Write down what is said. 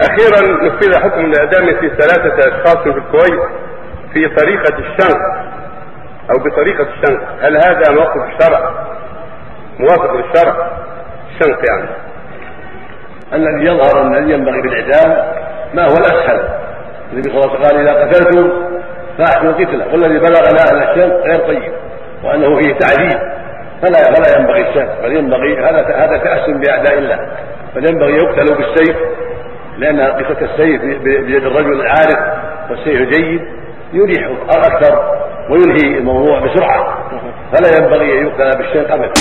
أخيرا نفذ حكم الإعدام في ثلاثة أشخاص في الكويت في طريقة الشنق أو بطريقة الشنق. هل هذا موقف الشرع موافق للشرع؟ الشنق يعني. الذي يظهر أن الذي ينبغي بالإعدام ما هو الاسهل النبي صلى الله عليه وسلم قال إذا قتلتم فاحسنوا القتلة والذي بلغنا ان الشنق غير طيب وأنه فيه تعذيب فلا فلا ينبغي الشنق بل ينبغي هذا هذا تاسم بأعداء الله بل ينبغي يقتل بالسيف لأن قصة السيف بيد الرجل العارف والسيف جيد يريح أكثر وينهي الموضوع بسرعة. فلا ينبغي أن يقتل بالشنق أبدا.